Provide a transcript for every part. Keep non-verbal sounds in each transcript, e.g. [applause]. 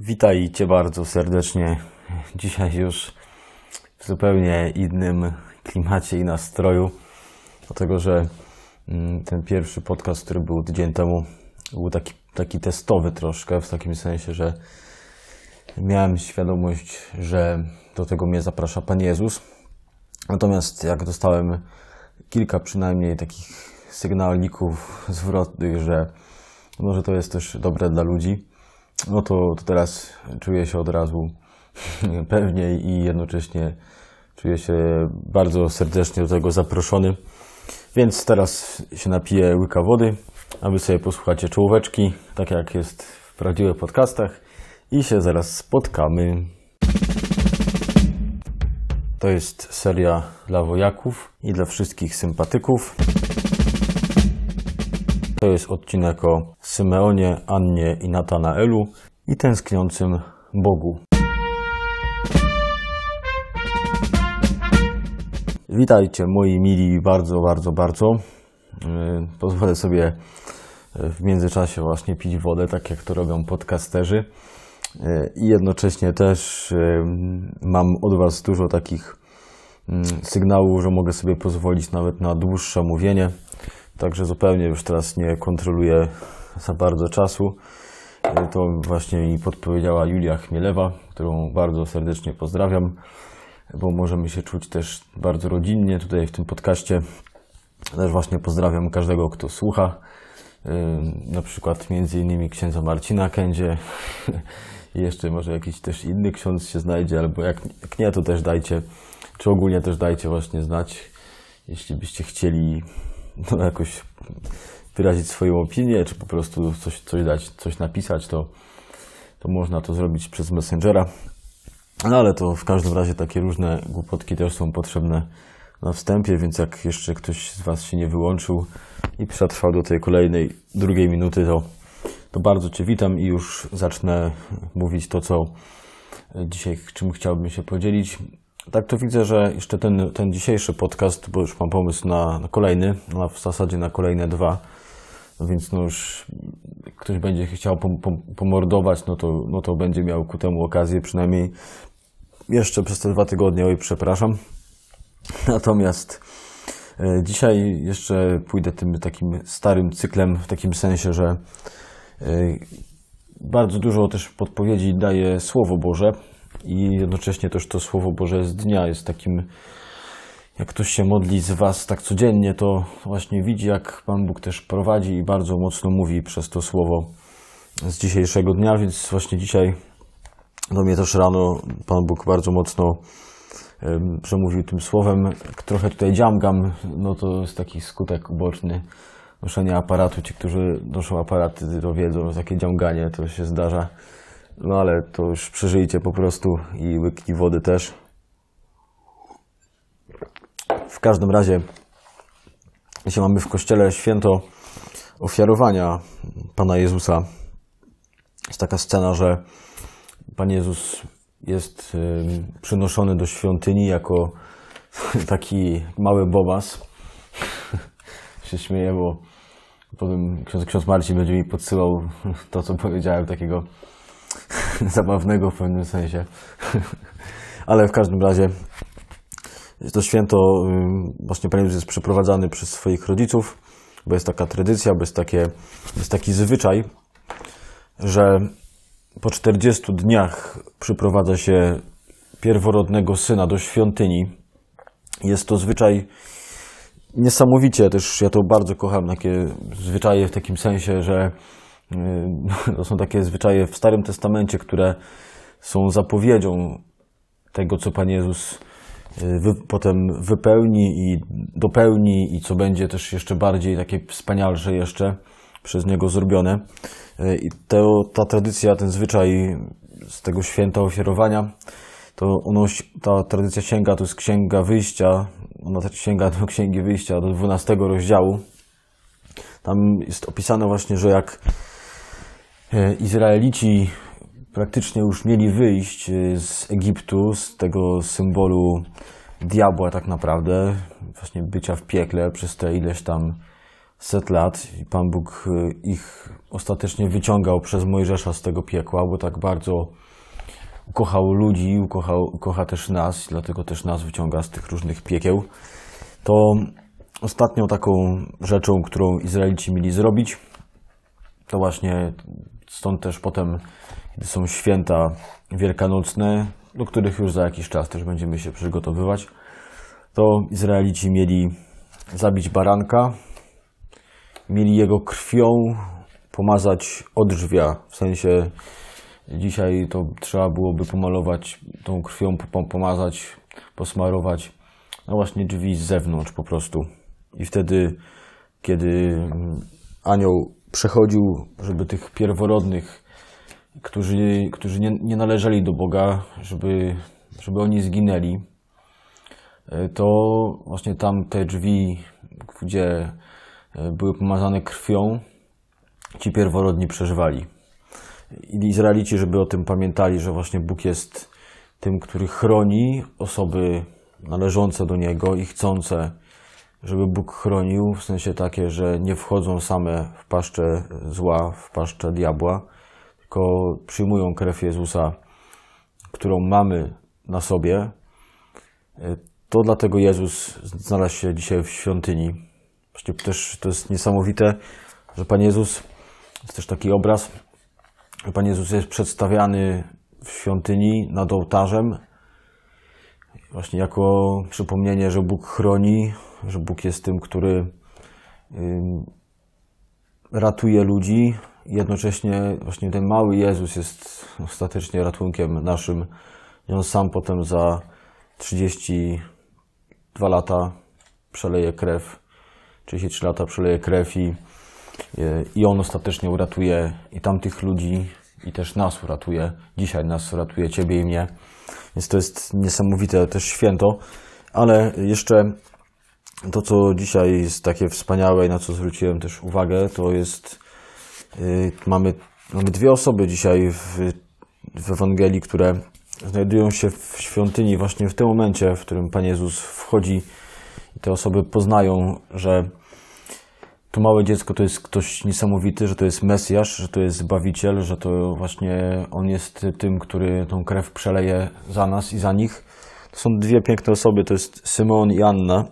Witajcie bardzo serdecznie. Dzisiaj już w zupełnie innym klimacie i nastroju, dlatego że mm, ten pierwszy podcast, który był tydzień temu, był taki, taki testowy troszkę, w takim sensie, że miałem świadomość, że do tego mnie zaprasza Pan Jezus. Natomiast jak dostałem kilka przynajmniej takich sygnalników zwrotnych, że może to jest też dobre dla ludzi, no to, to teraz czuję się od razu [laughs] pewniej i jednocześnie czuję się bardzo serdecznie do tego zaproszony. Więc teraz się napiję łyka wody, a wy sobie posłuchacie czołóweczki, tak jak jest w prawdziwych podcastach i się zaraz spotkamy. To jest seria dla wojaków i dla wszystkich sympatyków. To jest odcinek o Symeonie, Annie i Natanaelu i tęskniącym Bogu. Witajcie moi mili bardzo, bardzo, bardzo. Yy, Pozwolę sobie yy, w międzyczasie właśnie pić wodę, tak jak to robią podcasterzy. Yy, I jednocześnie też mam od Was dużo takich mm, sygnałów, że mogę sobie pozwolić nawet na dłuższe mówienie. Także zupełnie już teraz nie kontroluję za bardzo czasu. To właśnie mi podpowiedziała Julia Chmielewa, którą bardzo serdecznie pozdrawiam, bo możemy się czuć też bardzo rodzinnie tutaj w tym podcaście. Też właśnie pozdrawiam każdego, kto słucha. Na przykład między innymi księdza Marcina Kędzie [laughs] i jeszcze może jakiś też inny ksiądz się znajdzie, albo jak, jak nie, to też dajcie, czy ogólnie też dajcie właśnie znać, jeśli byście chcieli [laughs] no, jakoś wyrazić swoją opinię, czy po prostu coś, coś dać, coś napisać, to, to można to zrobić przez Messengera. No ale to w każdym razie takie różne głupotki też są potrzebne na wstępie, więc jak jeszcze ktoś z Was się nie wyłączył i przetrwał do tej kolejnej, drugiej minuty, to, to bardzo Cię witam i już zacznę mówić to, co dzisiaj, czym chciałbym się podzielić. Tak to widzę, że jeszcze ten, ten dzisiejszy podcast, bo już mam pomysł na, na kolejny, no w zasadzie na kolejne dwa, więc no już ktoś będzie chciał pom, pom, pomordować, no to, no to będzie miał ku temu okazję, przynajmniej jeszcze przez te dwa tygodnie, oj przepraszam. [laughs] Natomiast e, dzisiaj jeszcze pójdę tym takim starym cyklem, w takim sensie, że e, bardzo dużo też podpowiedzi daje Słowo Boże, i jednocześnie też to Słowo Boże z dnia jest takim, jak ktoś się modli z Was tak codziennie, to właśnie widzi, jak Pan Bóg też prowadzi i bardzo mocno mówi przez to Słowo z dzisiejszego dnia, więc właśnie dzisiaj do mnie też rano Pan Bóg bardzo mocno przemówił tym słowem. Trochę tutaj dziamgam, no to jest taki skutek uboczny noszenia aparatu. Ci, którzy noszą aparaty, to wiedzą, że takie dziamganie to się zdarza. No ale to już przeżyjcie po prostu i łyki wody też. W każdym razie, jeśli mamy w kościele święto ofiarowania Pana Jezusa, jest taka scena, że Pan Jezus jest przynoszony do świątyni jako [laughs] taki mały bobas. [laughs] się śmieję, bo powiem, ksiądz, ksiądz Marcin będzie mi podsyłał [laughs] to, co powiedziałem, takiego [laughs] zabawnego w pewnym sensie. [laughs] Ale w każdym razie to święto właśnie Pan Jezus jest przeprowadzany przez swoich rodziców, bo jest taka tradycja, bo jest, takie, jest taki zwyczaj, że po 40 dniach przyprowadza się pierworodnego syna do świątyni. Jest to zwyczaj niesamowicie też, ja to bardzo kocham, takie zwyczaje w takim sensie, że [laughs] to są takie zwyczaje w Starym Testamencie, które są zapowiedzią tego, co Pan Jezus y, wy, potem wypełni i dopełni i co będzie też jeszcze bardziej takie wspanialsze jeszcze przez Niego zrobione. Y, I to, ta tradycja, ten zwyczaj z tego święta ofiarowania, to ono, ta tradycja sięga, to jest Księga Wyjścia, ona sięga do Księgi Wyjścia, do 12 rozdziału. Tam jest opisane właśnie, że jak Izraelici praktycznie już mieli wyjść e, z Egiptu, z tego symbolu diabła tak naprawdę, właśnie bycia w piekle przez te ileś tam set lat i Pan Bóg y, ich ostatecznie wyciągał przez Mojżesza z tego piekła, bo tak bardzo ukochał ludzi, ukochał, ukocha też nas, dlatego też nas wyciąga z tych różnych piekieł. To ostatnią taką rzeczą, którą Izraelici mieli zrobić, to właśnie stąd też potem, kiedy są święta wielkanocne, do których już za jakiś czas też będziemy się przygotowywać, to Izraelici mieli zabić baranka, mieli jego krwią pomazać odrzwia, w sensie dzisiaj to trzeba byłoby pomalować tą krwią, pomazać, posmarować, no właśnie drzwi z zewnątrz po prostu. I wtedy, kiedy anioł przechodził, żeby tych pierworodnych, którzy, którzy nie, nie należeli do Boga, żeby, żeby oni zginęli, to właśnie tam te drzwi, gdzie były pomazane krwią, ci pierworodni przeżywali. I Izraelici, żeby o tym pamiętali, że właśnie Bóg jest tym, który chroni osoby należące do Niego i chcące, żeby Bóg chronił, w sensie takie, że nie wchodzą same w paszczę zła, w paszczę diabła, tylko przyjmują krew Jezusa, którą mamy na sobie. To dlatego Jezus znalazł się dzisiaj w świątyni. Właśnie też to jest niesamowite, że Pan Jezus, jest też taki obraz, że Pan Jezus jest przedstawiany w świątyni nad ołtarzem, właśnie jako przypomnienie, że Bóg chroni, że Bóg jest tym, który ratuje ludzi. Jednocześnie właśnie ten mały Jezus jest ostatecznie ratunkiem naszym. I on sam potem za 32 lata przeleje krew, 33 lata przeleje krew i, i on ostatecznie uratuje i tamtych ludzi, i też nas uratuje. Dzisiaj nas uratuje, Ciebie i mnie. Więc to jest niesamowite też święto. Ale jeszcze to, co dzisiaj jest takie wspaniałe i na co zwróciłem też uwagę, to jest, yy, mamy, mamy dwie osoby dzisiaj w, w Ewangelii, które znajdują się w świątyni właśnie w tym momencie, w którym Pan Jezus wchodzi i te osoby poznają, że to małe dziecko to jest ktoś niesamowity, że to jest Mesjasz, że to jest Zbawiciel, że to właśnie On jest tym, który tą krew przeleje za nas i za nich. To są dwie piękne osoby, to jest Symon i Anna.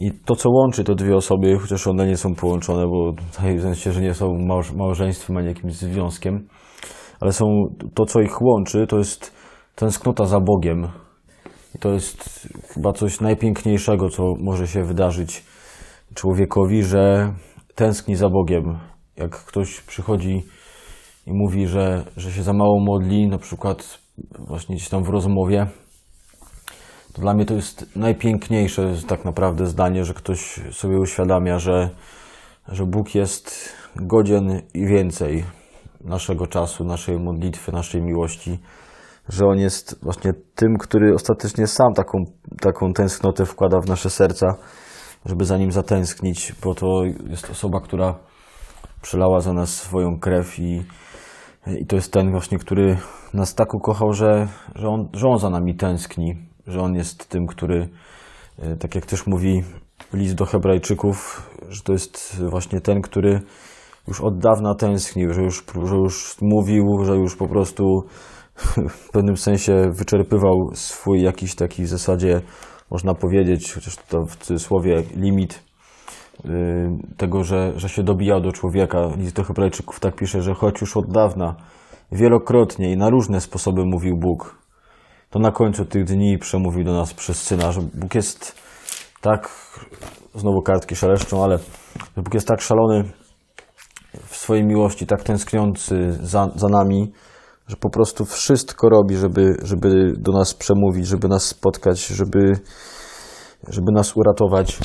I to, co łączy te dwie osoby, chociaż one nie są połączone, bo tutaj w sensie, że nie są małżeństwem ani jakimś związkiem, ale są to, co ich łączy, to jest tęsknota za Bogiem. I to jest chyba coś najpiękniejszego, co może się wydarzyć człowiekowi, że tęskni za Bogiem. Jak ktoś przychodzi i mówi, że, że się za mało modli, na przykład właśnie gdzieś tam w rozmowie, to dla mnie to jest najpiękniejsze tak naprawdę zdanie, że ktoś sobie uświadamia, że, że Bóg jest godzien i więcej naszego czasu, naszej modlitwy, naszej miłości, że On jest właśnie tym, który ostatecznie sam taką, taką tęsknotę wkłada w nasze serca, żeby za Nim zatęsknić, bo to jest osoba, która przelała za nas swoją krew i, i to jest ten właśnie, który nas tak ukochał, że, że, on, że On za nami tęskni, że On jest tym, który, e, tak jak też mówi list do Hebrajczyków, że to jest właśnie ten, który już od dawna tęsknił, że już, że już mówił, że już po prostu [laughs] w pewnym sensie wyczerpywał swój jakiś taki w zasadzie, można powiedzieć, chociaż to w cudzysłowie, limit y, tego, że, że się dobijał do człowieka. List do Hebrajczyków tak pisze, że choć już od dawna, wielokrotnie i na różne sposoby mówił Bóg, to na końcu tych dni przemówił do nas przez Syna, że Bóg jest tak, znowu kartki szeleszczą, ale że Bóg jest tak szalony w swojej miłości, tak tęskniący za, za nami, że po prostu wszystko robi, żeby, żeby do nas przemówić, żeby nas spotkać, żeby, żeby nas uratować,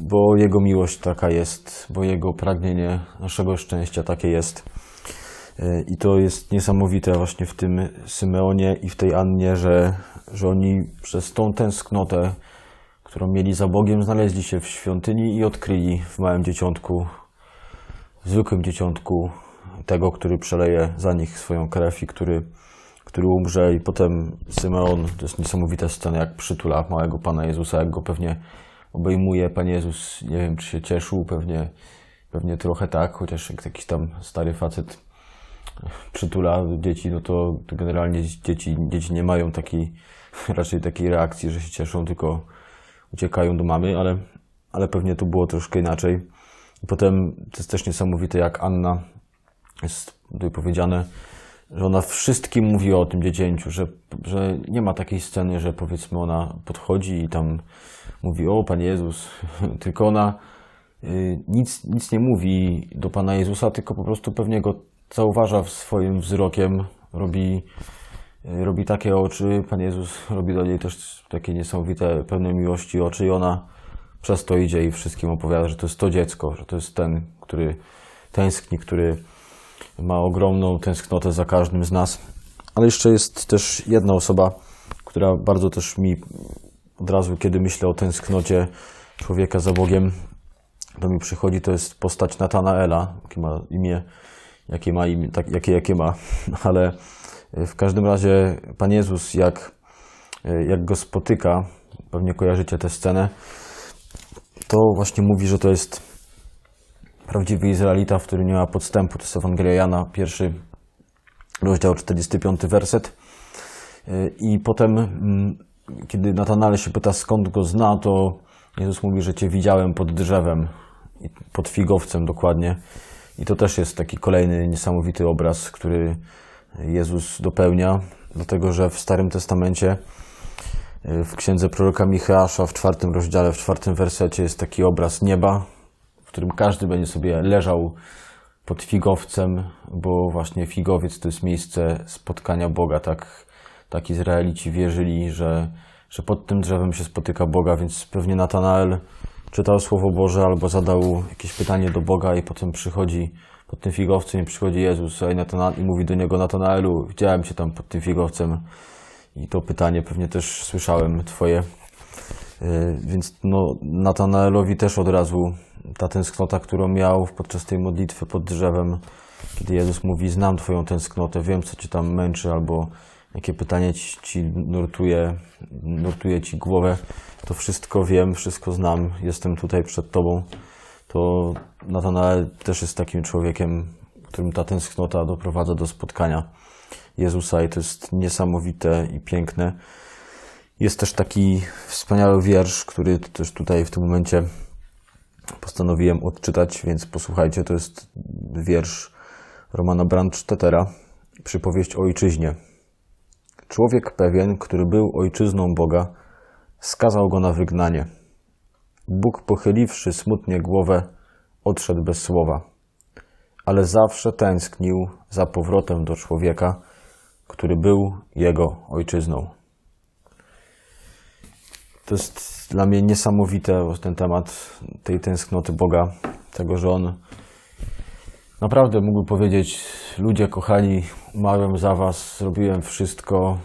bo Jego miłość taka jest, bo Jego pragnienie naszego szczęścia takie jest. I to jest niesamowite właśnie w tym Symeonie i w tej Annie, że, że oni przez tą tęsknotę, którą mieli za Bogiem, znaleźli się w świątyni i odkryli w małym dzieciątku, w zwykłym dzieciątku, tego, który przeleje za nich swoją krew i który, który umrze. I potem Symeon, to jest niesamowita scena, jak przytula małego Pana Jezusa, jak go pewnie obejmuje. Pan Jezus, nie wiem, czy się cieszył, pewnie, pewnie trochę tak, chociaż jak jakiś tam stary facet przytula dzieci, no to, generalnie dzieci, dzieci nie mają takiej, [laughs] raczej takiej reakcji, że się cieszą, tylko uciekają do mamy, ale, ale pewnie to było troszkę inaczej. Potem to jest też niesamowite, jak Anna, jest tutaj powiedziane, że ona wszystkim mówi o tym dziecięciu, że, że nie ma takiej sceny, że powiedzmy ona podchodzi i tam mówi, o Pan Jezus, [laughs] tylko ona y, nic, nic nie mówi do Pana Jezusa, tylko po prostu pewnie go zauważa swoim wzrokiem, robi, y, robi takie oczy, Pan Jezus robi do niej też takie niesamowite, pełne miłości oczy i ona przez to idzie i wszystkim opowiada, że to jest to dziecko, że to jest ten, który tęskni, który ma ogromną tęsknotę za każdym z nas. Ale jeszcze jest też jedna osoba, która bardzo też mi od razu, kiedy myślę o tęsknocie człowieka za Bogiem, to mi przychodzi, to jest postać Natanaela, jakie ma imię, jakie ma imię, tak, jakie, jakie ma, [laughs] ale w każdym razie Pan Jezus, jak, jak go spotyka, pewnie kojarzycie tę scenę, to właśnie mówi, że to jest prawdziwy Izraelita, w którym nie ma podstępu. To jest Ewangelia Jana, pierwszy rozdział, 45 werset. I potem, mm, kiedy Natanael się pyta, skąd go zna, to Jezus mówi, że Cię widziałem pod drzewem, pod figowcem dokładnie. I to też jest taki kolejny niesamowity obraz, który Jezus dopełnia, dlatego że w Starym Testamencie w księdze proroka Micheasza w czwartym rozdziale, w czwartym wersecie jest taki obraz nieba, w którym każdy będzie sobie leżał pod figowcem, bo właśnie figowiec to jest miejsce spotkania Boga. Tak, tak Izraelici wierzyli, że, że pod tym drzewem się spotyka Boga, więc pewnie Natanael czytał Słowo Boże albo zadał jakieś pytanie do Boga i potem przychodzi pod tym figowcem i przychodzi Jezus i mówi do niego Natanaelu, widziałem cię tam pod tym figowcem i to pytanie pewnie też słyszałem Twoje. Y, więc no, Natanaelowi też od razu ta tęsknota, którą miał podczas tej modlitwy pod drzewem, kiedy Jezus mówi: Znam Twoją tęsknotę, wiem, co Cię tam męczy, albo jakie pytanie Ci, ci nurtuje, nurtuje Ci głowę, to wszystko wiem, wszystko znam, jestem tutaj przed Tobą. To Natanael też jest takim człowiekiem, którym ta tęsknota doprowadza do spotkania Jezusa i to jest niesamowite i piękne. Jest też taki wspaniały wiersz, który też tutaj w tym momencie postanowiłem odczytać, więc posłuchajcie, to jest wiersz Romana Brandstättera, przypowieść o ojczyźnie. Człowiek pewien, który był ojczyzną Boga, skazał go na wygnanie. Bóg pochyliwszy smutnie głowę, odszedł bez słowa, ale zawsze tęsknił za powrotem do człowieka, który był jego ojczyzną. To jest dla mnie niesamowite ten temat tej tęsknoty Boga, tego, że On naprawdę mógł powiedzieć: Ludzie kochani, umarłem za Was, zrobiłem wszystko.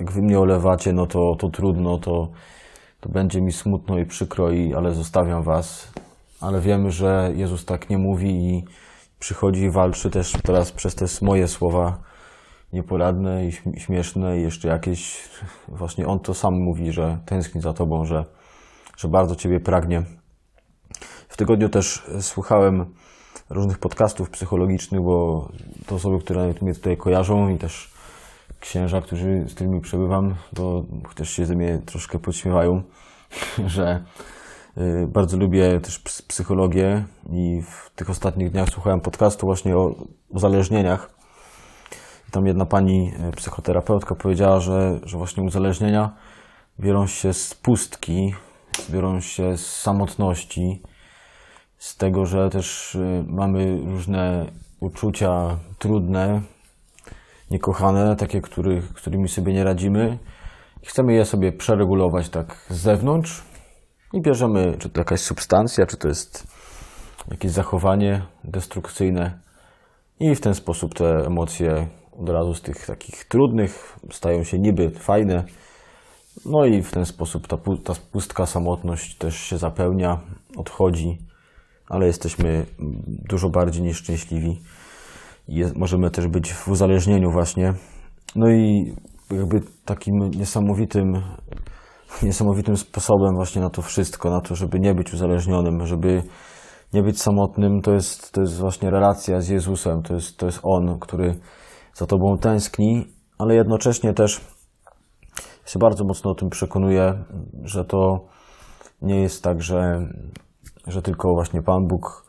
Jak Wy mnie olewacie, no to, to trudno, to, to będzie mi smutno i przykro, i, ale zostawiam Was. Ale wiemy, że Jezus tak nie mówi i przychodzi i walczy też teraz przez te moje słowa nieporadne i śmieszne i jeszcze jakieś, właśnie on to sam mówi, że tęskni za Tobą, że, że bardzo Ciebie pragnie. W tygodniu też słuchałem różnych podcastów psychologicznych, bo to osoby, które mnie tutaj kojarzą i też księża, którzy, z którymi przebywam, to chociaż się ze mnie troszkę podśmiewają, [laughs] że y, bardzo lubię też psychologię i w tych ostatnich dniach słuchałem podcastu właśnie o uzależnieniach tam jedna pani e, psychoterapeutka powiedziała, że, że właśnie uzależnienia biorą się z pustki, biorą się z samotności, z tego, że też e, mamy różne uczucia trudne, niekochane, takie, których, którymi sobie nie radzimy. I chcemy je sobie przeregulować tak z zewnątrz i bierzemy, czy to jakaś substancja, czy to jest jakieś zachowanie destrukcyjne i w ten sposób te emocje od razu z tych takich trudnych stają się niby fajne. No i w ten sposób ta, ta pustka samotność też się zapełnia, odchodzi, ale jesteśmy dużo bardziej nieszczęśliwi. Jest, możemy też być w uzależnieniu właśnie. No i jakby takim niesamowitym niesamowitym sposobem właśnie na to wszystko, na to, żeby nie być uzależnionym, żeby nie być samotnym, to jest, to jest właśnie relacja z Jezusem, to jest, to jest On, który za Tobą tęskni, ale jednocześnie też się bardzo mocno o tym przekonuję, że to nie jest tak, że, że tylko właśnie Pan Bóg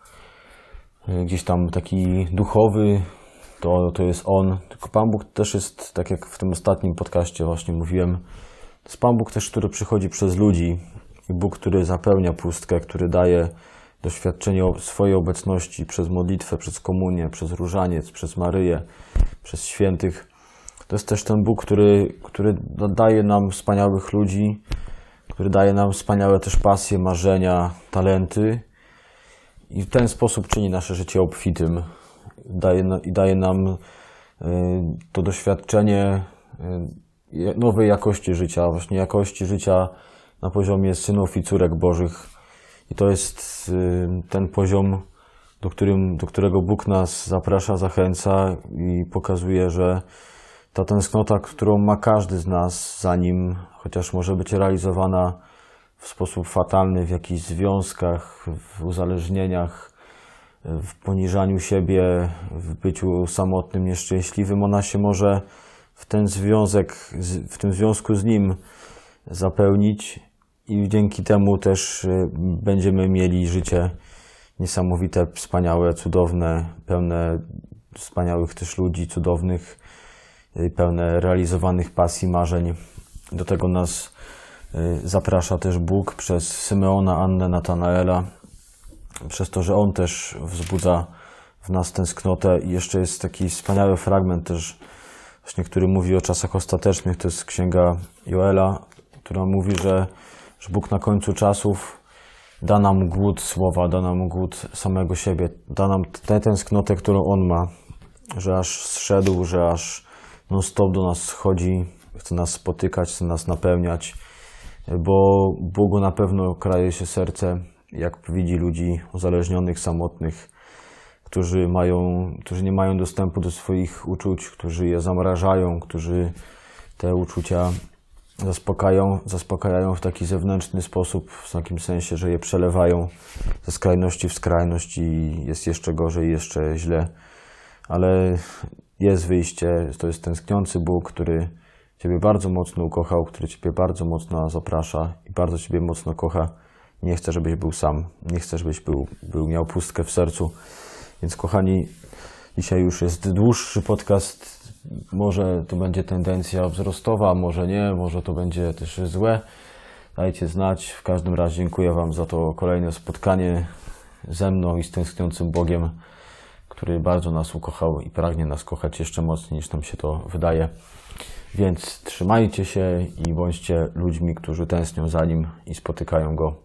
y, gdzieś tam taki duchowy, to, to jest On, tylko Pan Bóg też jest, tak jak w tym ostatnim podcaście właśnie mówiłem, to jest Pan Bóg też, który przychodzi przez ludzi i Bóg, który zapełnia pustkę, który daje doświadczenie swojej obecności przez modlitwę, przez komunię, przez różaniec, przez Maryję, przez świętych. To jest też ten Bóg, który, który daje nam wspaniałych ludzi, który daje nam wspaniałe też pasje, marzenia, talenty i w ten sposób czyni nasze życie obfitym daje, i daje nam y, to doświadczenie y, nowej jakości życia, właśnie jakości życia na poziomie synów i córek Bożych. I to jest y, ten poziom, do, którym, do którego Bóg nas zaprasza, zachęca i pokazuje, że ta tęsknota, którą ma każdy z nas za nim, chociaż może być realizowana w sposób fatalny w jakichś związkach, w uzależnieniach, w poniżaniu siebie, w byciu samotnym, nieszczęśliwym, ona się może w ten związek, w tym związku z nim zapełnić i dzięki temu też y, będziemy mieli życie niesamowite, wspaniałe, cudowne, pełne wspaniałych też ludzi, cudownych, pełne realizowanych pasji, marzeń. Do tego nas y, zaprasza też Bóg przez Symeona, Annę, Natanaela, przez to, że On też wzbudza w nas tęsknotę. I jeszcze jest taki wspaniały fragment też właśnie, który mówi o czasach ostatecznych, to jest księga Joela, która mówi, że, że Bóg na końcu czasów da nam głód słowa, da nam głód samego siebie, da nam tę tęsknotę, którą On ma, że aż zszedł, że aż non-stop do nas schodzi, chce nas spotykać, chce nas napełniać, bo Bogu na pewno kraje się serce, jak widzi ludzi uzależnionych, samotnych, którzy, mają, którzy nie mają dostępu do swoich uczuć, którzy je zamrażają, którzy te uczucia zaspokajają, zaspokajają w taki zewnętrzny sposób, w takim sensie, że je przelewają ze skrajności w skrajność i jest jeszcze gorzej, jeszcze źle. Ale jest wyjście, to jest tęskniący Bóg, który Ciebie bardzo mocno ukochał, który Ciebie bardzo mocno zaprasza i bardzo Ciebie mocno kocha. Nie chce, żebyś był sam, nie chce, żebyś był, był miał pustkę w sercu. Więc kochani, dzisiaj już jest dłuższy podcast. Może to będzie tendencja wzrostowa, może nie, może to będzie też złe. Dajcie znać. W każdym razie dziękuję Wam za to kolejne spotkanie ze mną i z tęskniącym Bogiem, który bardzo nas ukochał i pragnie nas kochać jeszcze mocniej niż nam się to wydaje. Więc trzymajcie się i bądźcie ludźmi, którzy tęsknią za Nim i spotykają Go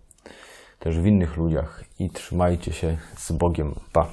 też w innych ludziach. I trzymajcie się z Bogiem. Pa!